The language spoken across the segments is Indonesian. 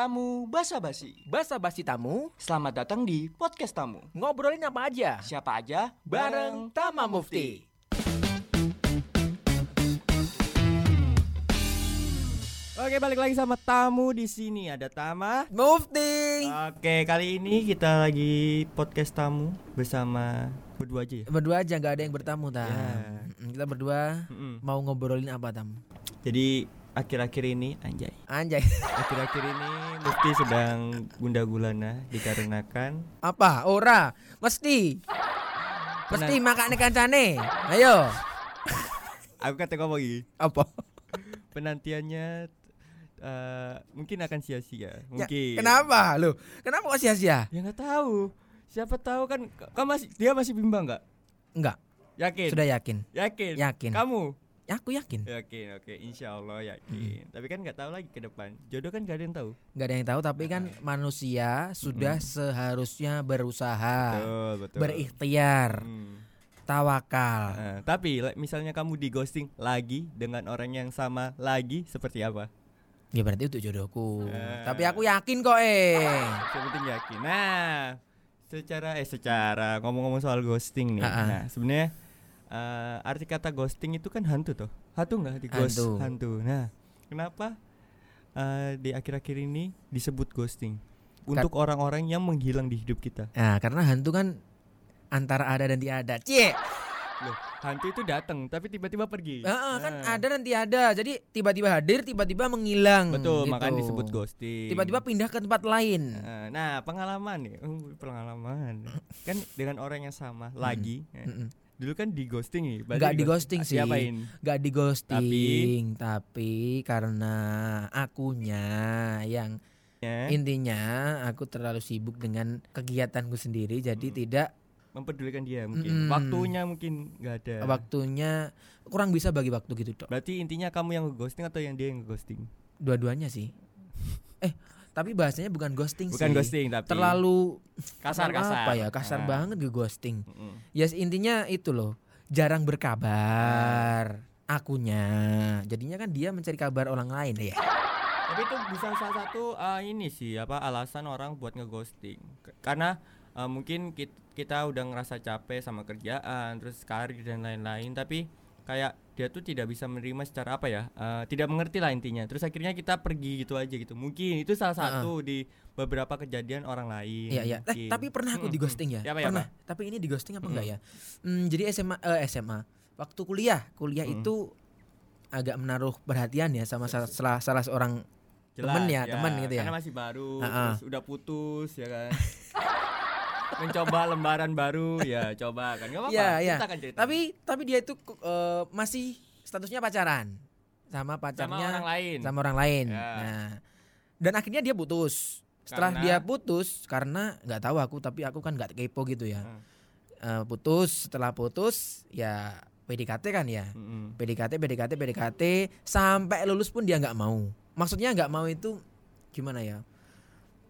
Tamu Basa Basi. Basa basi tamu, Selamat datang di podcast tamu. ngobrolin apa aja. Siapa aja? Bareng Tama Mufti. Oke, balik lagi sama tamu di sini. Ada Tama. Mufti. Oke, kali ini kita lagi podcast tamu bersama berdua aja ya. Berdua aja nggak ada yang bertamu tam. Ya. Mm, Kita berdua Mm-mm. mau ngobrolin apa tam? Jadi akhir-akhir ini anjay. Anjay. Akhir-akhir ini Mufti sedang gunda gulana dikarenakan apa? Ora. Mesti. Mesti makan kancane. Ayo. aku kata ngomong gini, Apa? penantiannya eh, mungkin akan sia-sia. Ya, Mungkin. kenapa? Loh, kenapa kok sia-sia? Ya nggak tahu. Siapa tahu kan kamu masih dia masih bimbang nggak? Enggak. Yakin? Sudah yakin. Yakin? Yakin. Kamu? Ya, aku yakin. Yakin, oke, insya Allah yakin. Tapi kan nggak tahu lagi ke depan. Jodoh kan gak ada yang tahu. Nggak ada yang tahu tapi kan manusia sudah seharusnya berusaha, Betul, betul. berikhtiar, Hmm. tawakal. Nah, tapi misalnya kamu di ghosting lagi dengan orang yang sama lagi seperti apa? Ya berarti itu jodohku. Eh. Tapi aku yakin kok eh. Yang penting yakin. Nah, secara eh secara ngomong-ngomong soal ghosting nih. Ah, ah. Nah, sebenarnya eh, arti kata ghosting itu kan hantu toh. Hantu nggak di ghost? Hantu. Hantu. Nah, kenapa eh, di akhir-akhir ini disebut ghosting? Untuk orang-orang yang menghilang di hidup kita. Nah, karena hantu kan antara ada dan tiada. Cie. Loh, hantu itu datang tapi tiba-tiba pergi. Heeh, kan Nah, ada dan tiada. Jadi tiba-tiba hadir, tiba-tiba menghilang. Betul, gitu. makanya disebut ghosting. Tiba-tiba pindah ke tempat lain. Nah, Nah, pengalaman nih, uh, pengalaman. kan dengan orang yang sama lagi. ya. Mm-mm. Dulu kan di ghosting nih. Nggak di ghosting sih. Diapain? Gak di ghosting, tapi, karena akunya yang Ya, intinya aku terlalu sibuk dengan kegiatanku sendiri, jadi Hmm. tidak mempedulikan dia mungkin. Mm-mm. Waktunya mungkin nggak ada. waktunya kurang bisa bagi waktu gitu dok. Berarti intinya kamu yang ghosting atau yang dia yang ghosting? Dua-duanya sih. eh, tapi bahasanya bukan ghosting Bukan sih. ghosting tapi Terlalu kasar-kasar. apa ya kasar Ah. banget ke ghosting. Mm-mm. Ya intinya itu loh, jarang berkabar. Akunya, jadinya kan dia mencari kabar orang lain ya. Tapi itu bisa salah satu uh, ini sih apa alasan orang buat ngeghosting. Karena uh, mungkin kit- kita udah ngerasa capek sama kerjaan, terus karir dan lain-lain, tapi kayak dia tuh tidak bisa menerima secara apa ya? uh, tidak mengerti lah intinya. Terus akhirnya kita pergi gitu aja gitu. Mungkin itu salah satu di beberapa kejadian orang lain. Iya iya. Eh, tapi pernah aku Mm-mm. di ghosting ya. Ya, apa, ya, pernah. Tapi ini di ghosting apa enggak ya? Hmm, jadi SMA eh, SMA waktu kuliah, kuliah Mm. itu agak menaruh perhatian ya sama salah salah, salah seorang temen ya, temen gitu ya. Karena masih baru, Ah-ah. terus udah putus ya kan. Mencoba lembaran baru ya coba kan nggak apa-apa. Ceritakan, ceritakan. Tapi tapi dia itu eh, masih statusnya pacaran sama pacarnya sama orang lain. sama orang lain. Ya. Nah, dan akhirnya dia putus. Setelah Karena? dia putus karena nggak tahu aku tapi aku kan nggak kepo gitu ya. Hmm. Eh, putus setelah putus ya PDKT kan ya. Mm-mm. PDKT PDKT PDKT sampai lulus pun dia nggak mau. Maksudnya nggak mau itu gimana ya?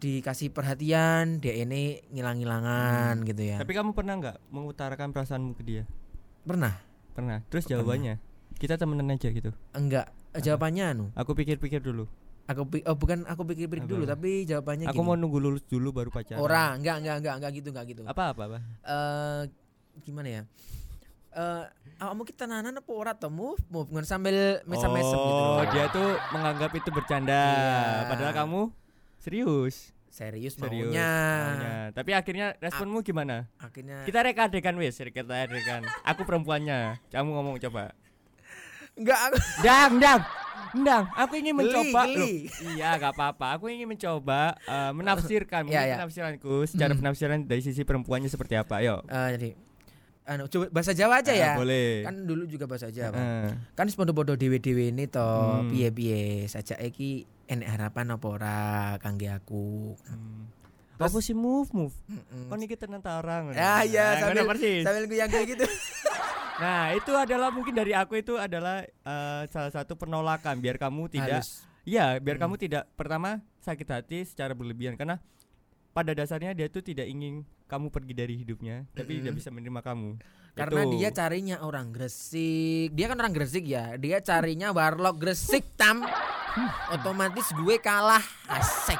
Dikasih perhatian, dia ini ngilang-ngilangan gitu ya. Tapi kamu pernah nggak mengutarakan perasaanmu ke dia? Pernah? Pernah. Terus Pernah. jawabannya kita temenan aja gitu. Enggak. Jawabannya anu. Aku pikir-pikir dulu. Aku pi- oh bukan aku pikir-pikir dulu tapi jawabannya Aku gini. mau nunggu lulus dulu baru pacaran. Orang, enggak enggak enggak enggak gitu enggak gitu. Apa apa apa? Eh gimana ya? Eh awakmu kita nanan apa ora to move sambil mesem-mesem gitu. Oh, dia tuh menganggap itu bercanda. Iya. Padahal kamu serius. serius, Serius. maunya. maunya. Tapi akhirnya responmu gimana? Akhirnya Kita reka adegan wis, kita adegan. Aku perempuannya. Kamu ngomong coba. enggak aku Dang, dang. Dang, aku ingin Geli, mencoba geli. Loh, Iya, gak apa-apa. Aku ingin mencoba eh, menafsirkan mungkin Iya, iya. penafsiranku secara Hmm. penafsiran dari sisi perempuannya seperti apa. Ayo. Eh, jadi anu coba bahasa Jawa aja Ah, ya. boleh. Kan dulu juga bahasa Jawa. Eh, Kan wis podo-podo dhewe-dhewe ini to Hmm. piye-piye saja iki enek harapan apa ora kangge aku. hmm. Terus- Apa sih move move? Mm-mm. Kok niki tenan tarang. Ah Nah, iya sambil ngono persis. sambil goyang gitu. Nah, itu adalah mungkin dari aku itu adalah eh, salah satu penolakan biar kamu tidak Halus. Iya, biar Hmm. kamu tidak pertama sakit hati secara berlebihan karena pada dasarnya dia tuh tidak ingin kamu pergi dari hidupnya, tapi tidak bisa menerima kamu. Karena Itu. dia carinya orang Gresik. Dia kan orang Gresik ya. Dia carinya warlock Gresik tam. Otomatis gue kalah asik.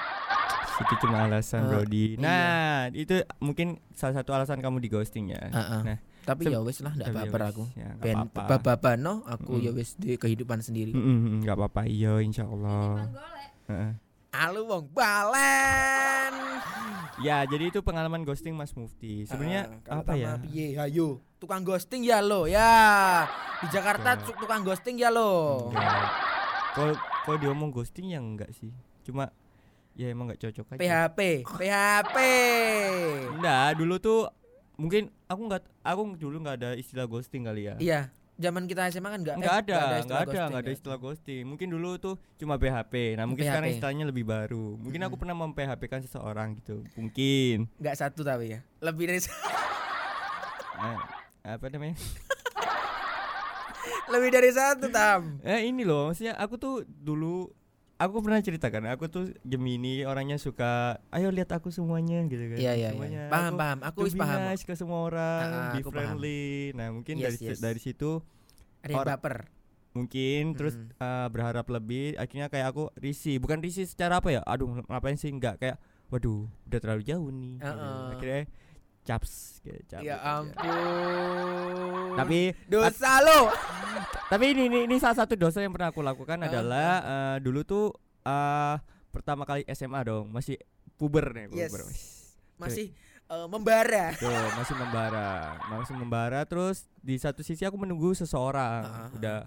itu cuma alasan Eh, Brody. iya. Nah, itu mungkin salah satu alasan kamu di ghosting ya. Heeh. Nah, Tapi ya wis lah ndak tapi ya aku. ya, nggak Ben apa-apa. no aku Mm-mm. ya wis di kehidupan sendiri. Mm, mm, mm, nggak apa-apa iya insyaallah. Heeh. Halo wong balen. Ya, jadi itu pengalaman ghosting Mas Mufti. Sebenarnya Ah, kalau apa ya? Piye? Ayo, tukang ghosting ya lo. Ya. Di Jakarta Enggak. cu- tukang ghosting ya lo. Enggak. Kalau kalau diomong ghosting ya enggak sih. Cuma ya emang nggak cocok aja. PHP, PHP. Enggak, dulu tuh mungkin aku nggak aku dulu nggak ada istilah ghosting kali ya. Iya, zaman kita SMA kan enggak Enggak eh, ada, enggak istilah ada, enggak ada ya. istilah ghosting. Mungkin dulu tuh cuma BHP. Nah, mungkin PHP. sekarang istilahnya lebih baru. Mungkin aku pernah mem PHP kan seseorang gitu. Mungkin. Enggak satu tapi ya. Lebih dari Nah, apa namanya? lebih dari satu tam. Eh ini loh, maksudnya aku tuh dulu aku pernah ceritakan, aku tuh Gemini orangnya suka ayo lihat aku semuanya gitu kan. Iya iya Semuanya. iya. Paham Aku paham. Aku be paham. nice ke semua orang, Ah, be aku paham. friendly. Nah, mungkin Yes, dari yes. dari situ Ada yang baper. mungkin terus Mm. eh, berharap lebih, akhirnya kayak aku risih. Bukan risih secara apa ya? Aduh, ngapain sih enggak kayak waduh, udah terlalu jauh nih. gitu. Heeh. Akhirnya caps kayak cabut Ya aja. ampun. Tapi dosa lo. Tapi ini, ini ini salah satu dosa yang pernah aku lakukan Ah, adalah eh, dulu tuh eh pertama kali SMA dong, masih puber nih, Yes. puber. Wis. Masih eh, membara. Tuh, masih membara, masih membara terus di satu sisi aku menunggu seseorang. Ah, ah. Udah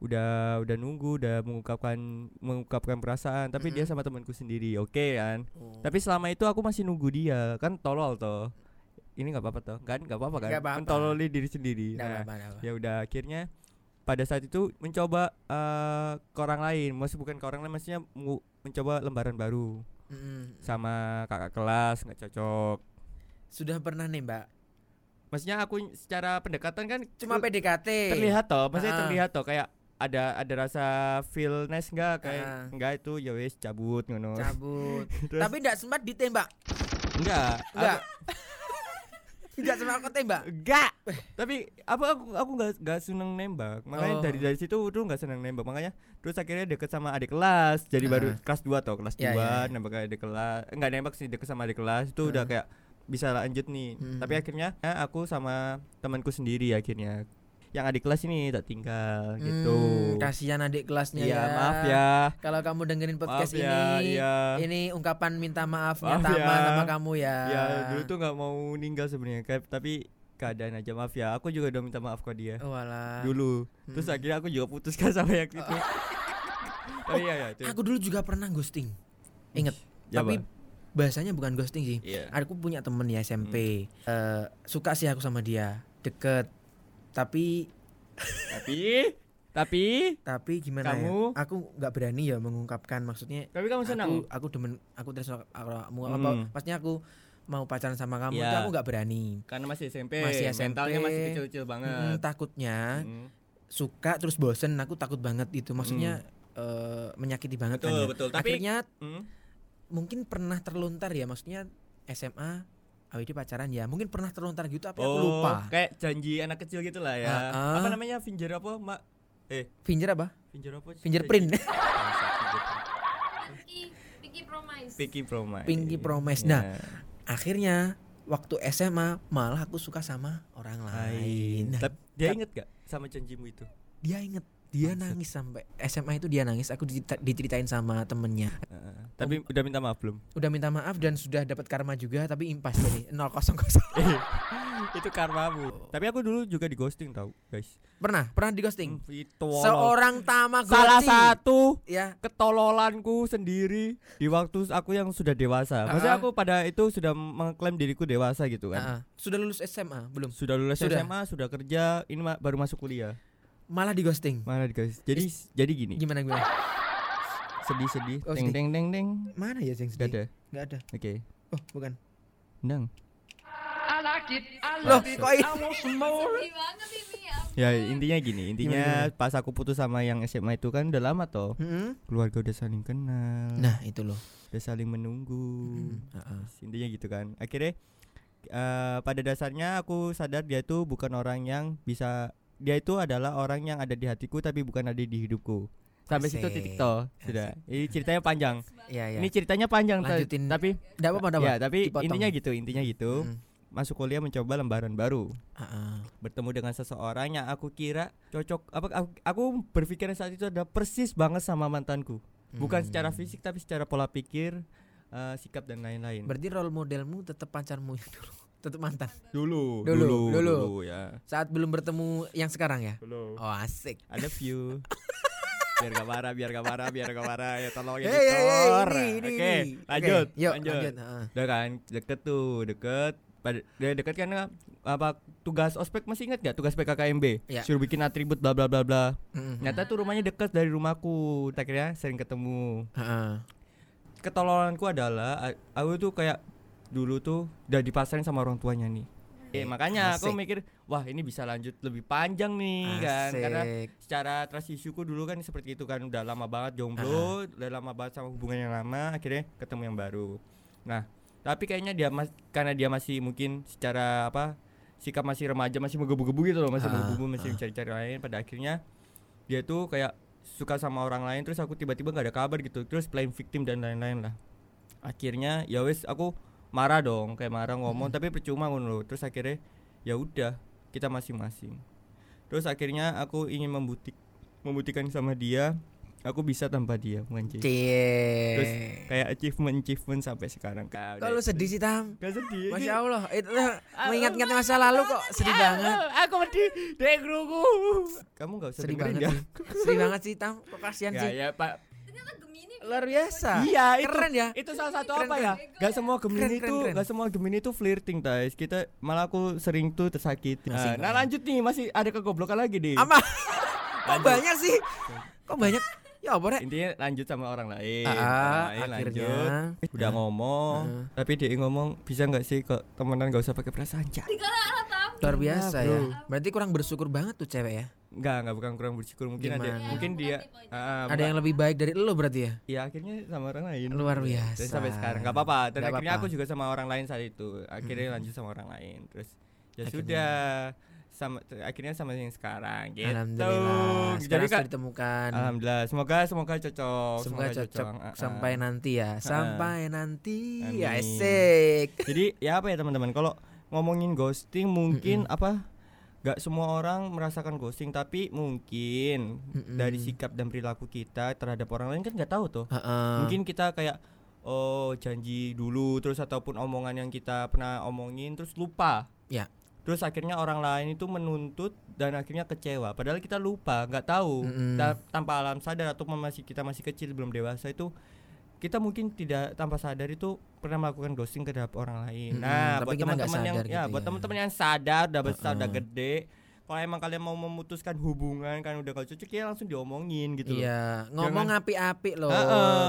udah udah nunggu, udah mengungkapkan mengungkapkan perasaan, tapi dia Mm-mm. sama temanku sendiri. Oke kan? Oh. Tapi selama itu aku masih nunggu dia, kan tolol toh. Ini nggak apa-apa toh, kan nggak apa-apa kan? Apa-apa. Mentololi diri sendiri. Nah, apa. ya udah akhirnya pada saat itu mencoba eh, ke orang lain maksud bukan ke orang lain maksudnya mencoba lembaran baru Mm-mm. sama kakak kelas nggak cocok Sudah pernah nih, Mbak. maksudnya aku secara pendekatan kan Cuma PDKT. terlihat toh maksudnya Ah. terlihat toh kayak ada ada rasa feelness enggak kayak Ah. enggak itu ya wes cabut ngono cabut. Tapi enggak sempat ditembak. enggak Enggak. Enggak sempat aku tembak. enggak tapi apa aku aku nggak nggak seneng nembak makanya Oh. dari dari situ tuh nggak seneng nembak makanya terus akhirnya deket sama adik kelas jadi baru Ah. kelas 2 toh kelas 2 Ya, ya, ya. nembak adik kelas enggak nembak sih deket sama adik kelas itu udah Ah. kayak bisa lanjut nih Hmm. tapi akhirnya ya, aku sama temanku sendiri akhirnya yang adik kelas ini tak tinggal gitu Hmm, kasihan adik kelasnya Iya ya. maaf ya Kalau kamu dengerin podcast maaf ya ini, iya ini ungkapan minta maafnya Maaf Tama ya. sama kamu ya. ya dulu tuh nggak mau ninggal sebenarnya tapi keadaan aja maaf ya aku juga udah minta maaf ke dia Oh, walah. dulu terus Hmm. akhirnya aku juga putuskan sama yang itu tapi iya ya itu Aku dulu juga pernah ghosting. Ingat, Ya, tapi Pak. bahasanya bukan ghosting sih. Iya. Aku punya temen di SMP. Hmm. Eh, suka sih aku sama dia, deket. Tapi tapi tapi tapi gimana Kamu? ya? Aku nggak berani ya mengungkapkan maksudnya. tapi kamu Aku senang aku demen aku terus kamu apa Hmm. pastinya aku mau pacaran sama kamu itu aku nggak berani. karena masih SMP Masih SMP. mentalnya masih kecil-kecil banget takutnya Mm. suka terus bosen aku takut banget itu maksudnya eh, menyakiti banget kan betul ya. betul tapi akhirnya Mm. mungkin pernah terlontar ya maksudnya SMA awd pacaran ya. Mungkin pernah terlontar gitu tapi aku oh lupa. kayak janji anak kecil gitu lah ya. Ah, ah. apa namanya? Finger apa mak? Eh. Finger apa? Finger apa sih? fingerprint. Pinky, Pinky Promise. Pinky Promise. Pinky Promise. Nah, akhirnya waktu SMA malah aku suka sama orang lain. Nah, dia inget gak sama janjimu itu? Dia inget dia Maksud- nangis sampai SMA itu dia nangis aku dicerita- diceritain sama temennya Heeh. tapi udah minta maaf belum udah minta maaf dan sudah dapat karma juga tapi impas tadi 000 itu karmamu tapi aku dulu juga di ghosting tau guys pernah pernah di ghosting Hmm, itu seorang tamagotchi salah satu ya ketololanku sendiri di waktu aku yang sudah dewasa. Maksudnya Ah. aku pada itu sudah mengklaim diriku dewasa gitu kan. ah, ah. sudah lulus SMA belum Sudah lulus Sudah. SMA, sudah kerja, ini ma- baru masuk kuliah. Malah di ghosting Mana guys? Jadi jadi gini, gimana gue sedih-sedih, Oh, deng sedih. deng deng deng. mana ya yang Gak sedih ada. nggak ada Oke. oh bukan Dang. loh kok ini Sedih Ya ya. intinya gini, intinya pas aku putus sama yang SMA itu kan udah lama toh. Mm-mm. Keluarga udah saling kenal, nah itu loh udah saling menunggu. Mm, ah, ah. intinya gitu kan akhirnya eh, pada dasarnya aku sadar dia itu bukan orang yang bisa dia itu adalah orang yang ada di hatiku tapi bukan ada di hidupku Sampai situ Asik. titik toh. Sudah. Ini ceritanya panjang. Iya, iya. Ini ceritanya panjang Lanjutin. tapi Enggak apa-apa, ya, tapi Dipotong. intinya gitu, intinya gitu. Mm. Masuk kuliah mencoba lembaran baru. Heeh. bertemu dengan seseorang yang aku kira cocok apa aku, aku berpikiran saat itu ada persis banget sama mantanku bukan Hmm. secara fisik tapi secara pola pikir eh, sikap dan lain-lain Berarti role modelmu tetap pacarmu yang dulu. Tetap mantan. dulu Dulu, dulu. ya Saat belum bertemu yang sekarang ya. dulu Oh, asik. ada view biar gak marah biar gak marah biar gak marah ya tolong Hey, hey, hey, ini, ini, oke ini. lanjut Oke, Yuk, lanjut, lanjut. heeh. udah kan deket tuh deket pada dia deket kan apa tugas ospek masih ingat gak tugas PKKMB Ya. suruh bikin atribut bla bla bla bla Mm-mm. Nyata tuh rumahnya dekat dari rumahku. Akhirnya sering ketemu. Heeh. Ketolonganku adalah aku tuh kayak dulu tuh udah dipasarin sama orang tuanya nih. Eh makanya aku Asik. mikir wah ini bisa lanjut lebih panjang nih kan karena Asik. secara trust issue-ku dulu kan seperti itu kan udah lama banget jomblo, udah lama banget sama hubungan yang lama, akhirnya ketemu yang baru. Nah, tapi kayaknya dia mas karena dia masih mungkin secara apa sikap masih remaja masih menggebu-gebu gitu loh masih Ah, menggebu masih mencari-cari lain pada akhirnya dia tuh kayak suka sama orang lain terus aku tiba-tiba gak ada kabar gitu terus playing victim dan lain-lain lah akhirnya ya wes aku marah dong kayak marah ngomong tapi percuma ngono terus akhirnya ya udah kita masing-masing terus akhirnya aku ingin membutik membuktikan sama dia aku bisa tanpa dia menganjing Terus kayak achievement achievement sampai sekarang. Kalau sedih sih Tam. Gak sedih Masya Allah, itu mengingat-ingat masa lalu kok sedih banget. Aku sedih Dek Kamu gak usah Sedih banget ya. Sedih banget sih Tam. Kok kasihan Ya sih. ya pak Ternyata Gemini Luar biasa. Iya itu Keren ya. Itu salah satu Keren, apa ya Gak semua Gemini Keren, keren, itu keren. Gak semua Gemini itu flirting guys Kita malah aku sering tuh tersakiti Nah, nah ya? lanjut nih Masih ada kegoblokan lagi nih Apa? Kok banyak sih? Kok banyak? Ya apa rek? Intinya lanjut sama orang lain Ah, Orang lain akhirnya. lanjut Udah ngomong Heeh. Tapi dia ngomong Bisa gak sih kok temenan gak usah pakai perasaan tahu Luar biasa Iya, ya. Berarti kurang bersyukur banget tuh cewek ya. Enggak, enggak bukan kurang bersyukur mungkin ada Gimana? mungkin dia ah, Ada yang lebih baik dari lo berarti ya? ya akhirnya sama orang lain. Luar Ya, biasa. Dan sampai sekarang enggak apa-apa. Dan Nggak akhirnya apa-apa. aku juga sama orang lain saat itu. Akhirnya lanjut sama orang lain. Terus ya Akhirnya. sudah sama akhirnya sama yang sekarang gitu. Alhamdulillah. Jadi Sekarang sudah ditemukan. Alhamdulillah. Semoga semoga cocok. Semoga cocok Ah, ah. sampai nanti ya. Sampai nanti. Amin. Asik. Jadi ya apa ya teman-teman kalau ngomongin ghosting mungkin apa nggak semua orang merasakan ghosting tapi mungkin Mm-mm. dari sikap dan perilaku kita terhadap orang lain kan nggak tahu tuh Heeh. mungkin kita kayak oh janji dulu terus ataupun omongan yang kita pernah omongin terus lupa Ya. Terus akhirnya orang lain itu menuntut dan akhirnya kecewa padahal kita lupa nggak tahu Mm-mm. Ta- tanpa alam sadar atau masih kita masih kecil belum dewasa itu kita mungkin tidak tanpa sadar itu pernah melakukan ghosting terhadap orang lain. Mm-mm, Nah, tapi buat teman-teman yang ya, gitu buat ya. teman-teman yang sadar udah besar udah Uh-uh. gede, kalau emang kalian mau memutuskan hubungan kan udah gak cocok ya langsung diomongin gitu loh. Iya, ngomong api-api loh. Heeh.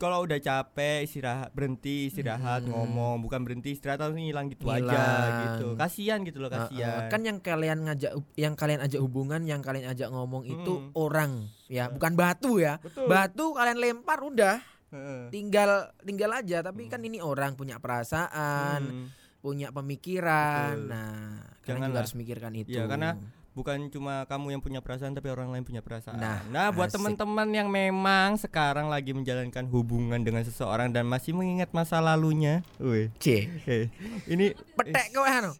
Kalau udah capek istirahat berhenti istirahat Mm-mm. ngomong bukan berhenti istirahat langsung hilang gitu aja Ngilang. gitu. Kasihan gitu loh Heeh, kasihan. Kan yang kalian ngajak yang kalian ajak hubungan, yang kalian ajak ngomong itu orang ya, bukan batu ya. Betul. Batu kalian lempar udah, tinggal tinggal aja. Tapi kan ini orang punya perasaan, Hmm. punya pemikiran. Betul. Nah, kalian juga harus mikirkan itu. Iya, karena bukan cuma kamu yang punya perasaan tapi orang lain punya perasaan. Nah, buat asik. teman-teman yang memang sekarang lagi menjalankan hubungan dengan seseorang dan masih mengingat masa lalunya, wih. C. eh, ini Petek kowe anu.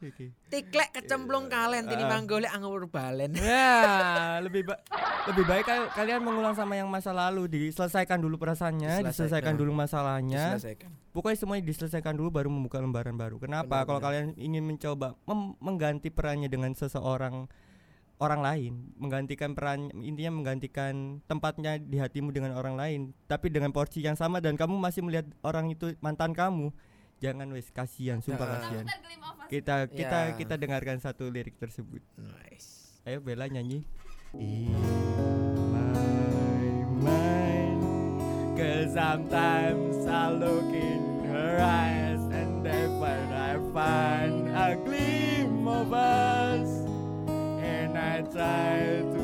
Tiklek kecemplung kalen tini Ah. manggolek anggur balen. Ya, lebih ba- lebih baik kal- kalian mengulang sama yang masa lalu, diselesaikan dulu perasaannya, Diselesaikan. diselesaikan dulu masalahnya. Diselesaikan. Pokoknya semuanya diselesaikan dulu baru membuka lembaran baru. Kenapa? Kalau kalian ingin mencoba mengganti perannya dengan seseorang orang lain, menggantikan peran intinya menggantikan tempatnya di hatimu dengan orang lain, tapi dengan porsi yang sama dan kamu masih melihat orang itu mantan kamu. Jangan wes kasihan, sumpah Ya. kasihan. Kita kita Ya. kita dengarkan satu lirik tersebut. Nice. Ayo Bella nyanyi. In my mind, cause sometimes I look in her eyes and then when I find a gleam of us, and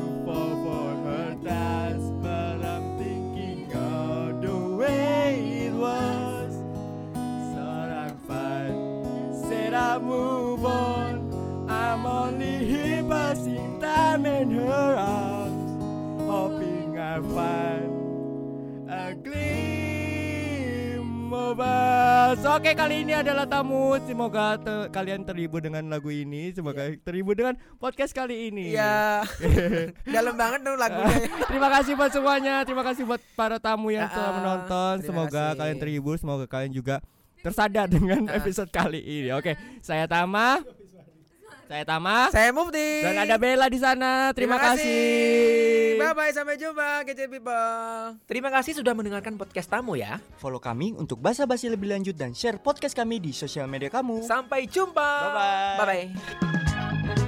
Oke kali ini adalah tamu. Semoga te- kalian terhibur dengan lagu ini. Semoga terhibur dengan podcast kali ini. Iya. Dalam banget tuh lagunya. Terima kasih buat semuanya. Terima kasih buat para tamu yang Ah, telah ah, menonton. Semoga kasih. kalian terhibur. Semoga kalian juga tersadar dengan Ah. episode kali ini. Oke, saya Tama. Saya Tama. Saya Mufti. Dan ada Bella di sana. Terima, kasih. Bye bye sampai jumpa Kece People. Terima kasih sudah mendengarkan podcast tamu ya. Follow kami untuk basa-basi lebih lanjut dan share podcast kami di sosial media kamu. Sampai jumpa. Bye-bye. Bye bye.